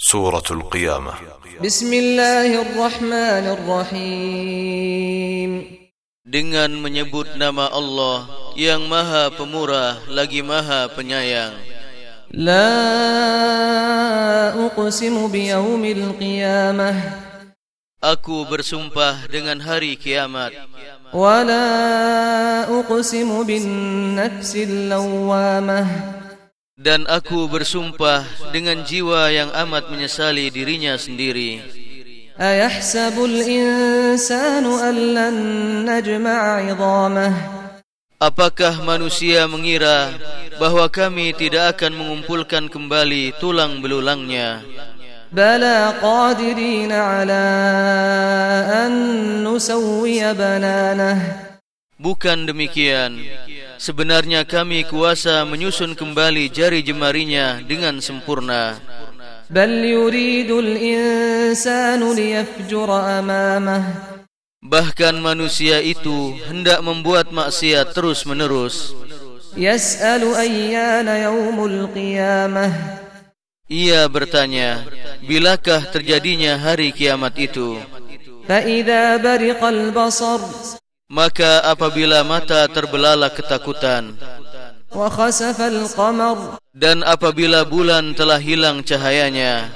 سورة القيامة بسم الله الرحمن الرحيم Dengan menyebut nama Allah yang maha pemurah lagi maha penyayang لا أقسم بيوم القيامة Aku bersumpah dengan hari kiamat ولا أقسم بالنفس اللوامة dan aku bersumpah dengan jiwa yang amat menyesali dirinya sendiri Ayahsabul insanu najma'a idhamah Apakah manusia mengira bahwa kami tidak akan mengumpulkan kembali tulang belulangnya? Bala ala an nusawwiya bananah. Bukan demikian. Sebenarnya kami kuasa menyusun kembali jari-jemarinya dengan sempurna. Bal yuridul insanu liyafjura amamah. Bahkan manusia itu hendak membuat maksiat terus-menerus. Yas'alu ayyana yaumul qiyamah. Ia bertanya, bilakah terjadinya hari kiamat itu? Fa idza bariqal basar maka apabila mata terbelalak ketakutan. Dan apabila bulan telah hilang cahayanya.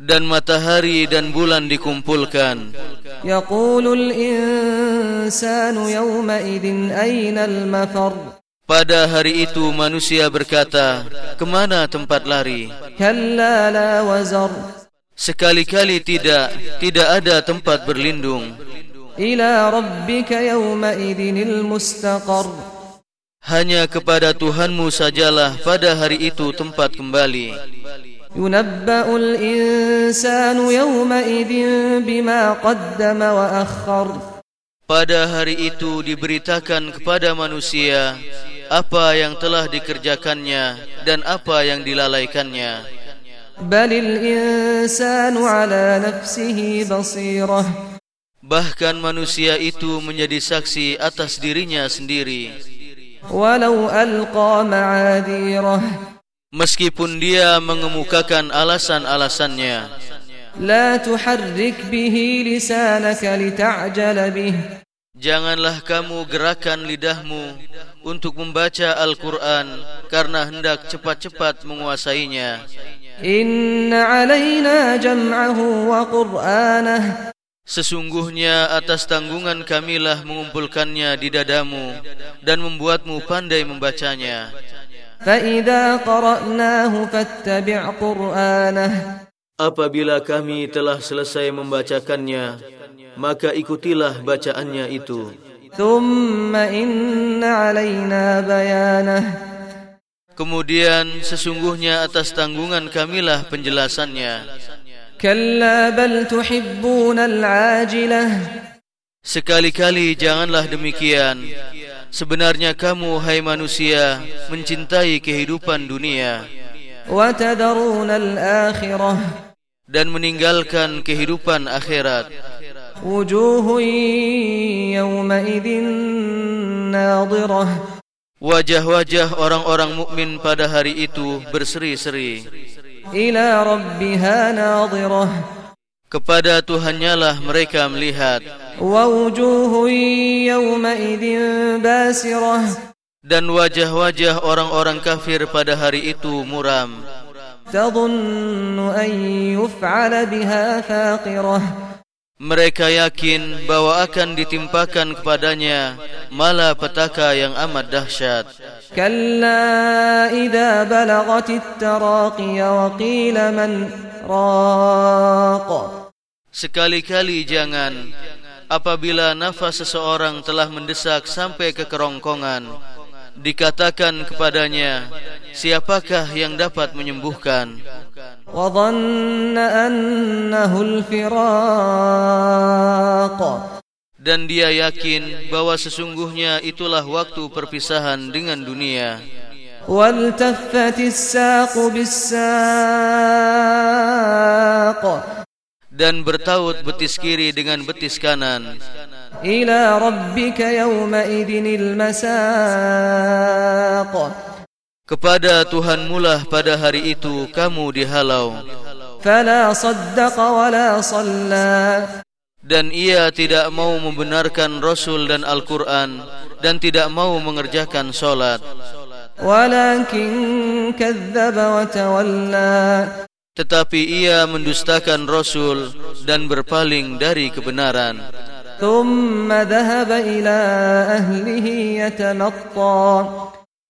Dan matahari dan bulan dikumpulkan. Pada hari itu manusia berkata, kemana tempat lari? sekali-kali tidak tidak ada tempat berlindung. Ila rabbika yawma idinil mustaqar hanya kepada Tuhanmu sajalah pada hari itu tempat kembali. Yunabbaul insanu yawma idin bima qaddama wa akhar pada hari itu diberitakan kepada manusia apa yang telah dikerjakannya dan apa yang dilalaikannya. بل الإنسان على نفسه بصيرة Bahkan manusia itu menjadi saksi atas dirinya sendiri ولو ألقى معاذيره Meskipun dia mengemukakan alasan-alasannya لا تحرك به لسانك لتعجل به Janganlah kamu gerakan lidahmu untuk membaca Al-Quran karena hendak cepat-cepat menguasainya. إن علينا جمعه وقرآنه Sesungguhnya atas tanggungan kamilah mengumpulkannya di dadamu dan membuatmu pandai membacanya. فإذا قرأناه فاتبع قرآنه Apabila kami telah selesai membacakannya, maka ikutilah bacaannya itu. ثم إن علينا بيانه Kemudian sesungguhnya atas tanggungan kamilah penjelasannya. Sekali-kali janganlah demikian. Sebenarnya kamu, hai manusia, mencintai kehidupan dunia. Dan meninggalkan kehidupan akhirat. Wujuhun yawma nadirah. Wajah-wajah orang-orang mukmin pada hari itu berseri-seri. Ila rabbiha nadhirah. Kepada Tuhannya lah mereka melihat. Wa yawma basirah. Dan wajah-wajah orang-orang kafir pada hari itu muram. An yuf'ala biha faqirah. Mereka yakin bahwa akan ditimpakan kepadanya malapetaka yang amat dahsyat. Kalla idza balagatit taraqi wa qila man raqa. Sekali-kali jangan apabila nafas seseorang telah mendesak sampai ke kerongkongan dikatakan kepadanya siapakah yang dapat menyembuhkan wa dhanna annahu al-firaq dan dia yakin bahwa sesungguhnya itulah waktu perpisahan dengan dunia. Dan bertaut betis kiri dengan betis kanan. Ila rabbika yawma idinil masaq kepada Tuhan mula pada hari itu kamu dihalau. Fala saddaqa wala salla dan ia tidak mau membenarkan Rasul dan Al-Quran dan tidak mau mengerjakan solat. ولكن كذب وتولى Tetapi ia mendustakan Rasul dan berpaling dari kebenaran. ثم ذهب إلى أهله يتمطى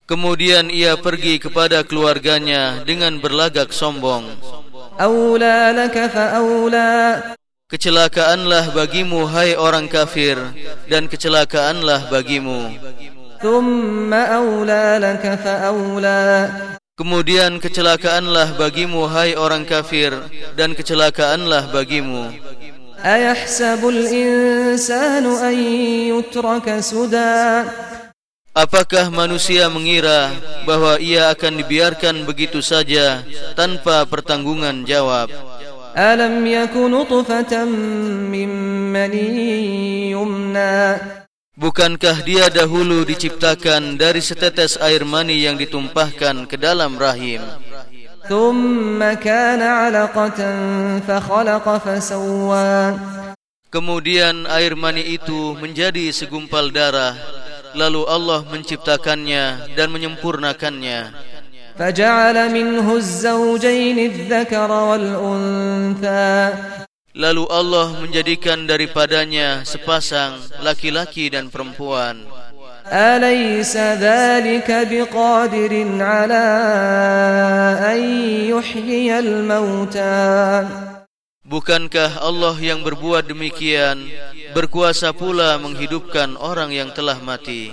Kemudian ia pergi kepada keluarganya dengan berlagak sombong. أولى لك فأولى kecelakaanlah bagimu hai orang kafir dan kecelakaanlah bagimu. Fa kemudian kecelakaanlah bagimu hai orang kafir dan kecelakaanlah bagimu. Ayahsabul insanu an yutraka suda. Apakah manusia mengira bahwa ia akan dibiarkan begitu saja tanpa pertanggungan jawab? ألم يك نطفة من مني يمنى Bukankah dia dahulu diciptakan dari setetes air mani yang ditumpahkan ke dalam rahim? ثم كان علقة فخلق فسوى Kemudian air mani itu menjadi segumpal darah, lalu Allah menciptakannya dan menyempurnakannya. فجعل منه الزوجين الذكر والأنثى Lalu Allah menjadikan daripadanya sepasang laki-laki dan perempuan. أليس ذلك بقادر على أن يحيي الموتى Bukankah Allah yang berbuat demikian berkuasa pula menghidupkan orang yang telah mati?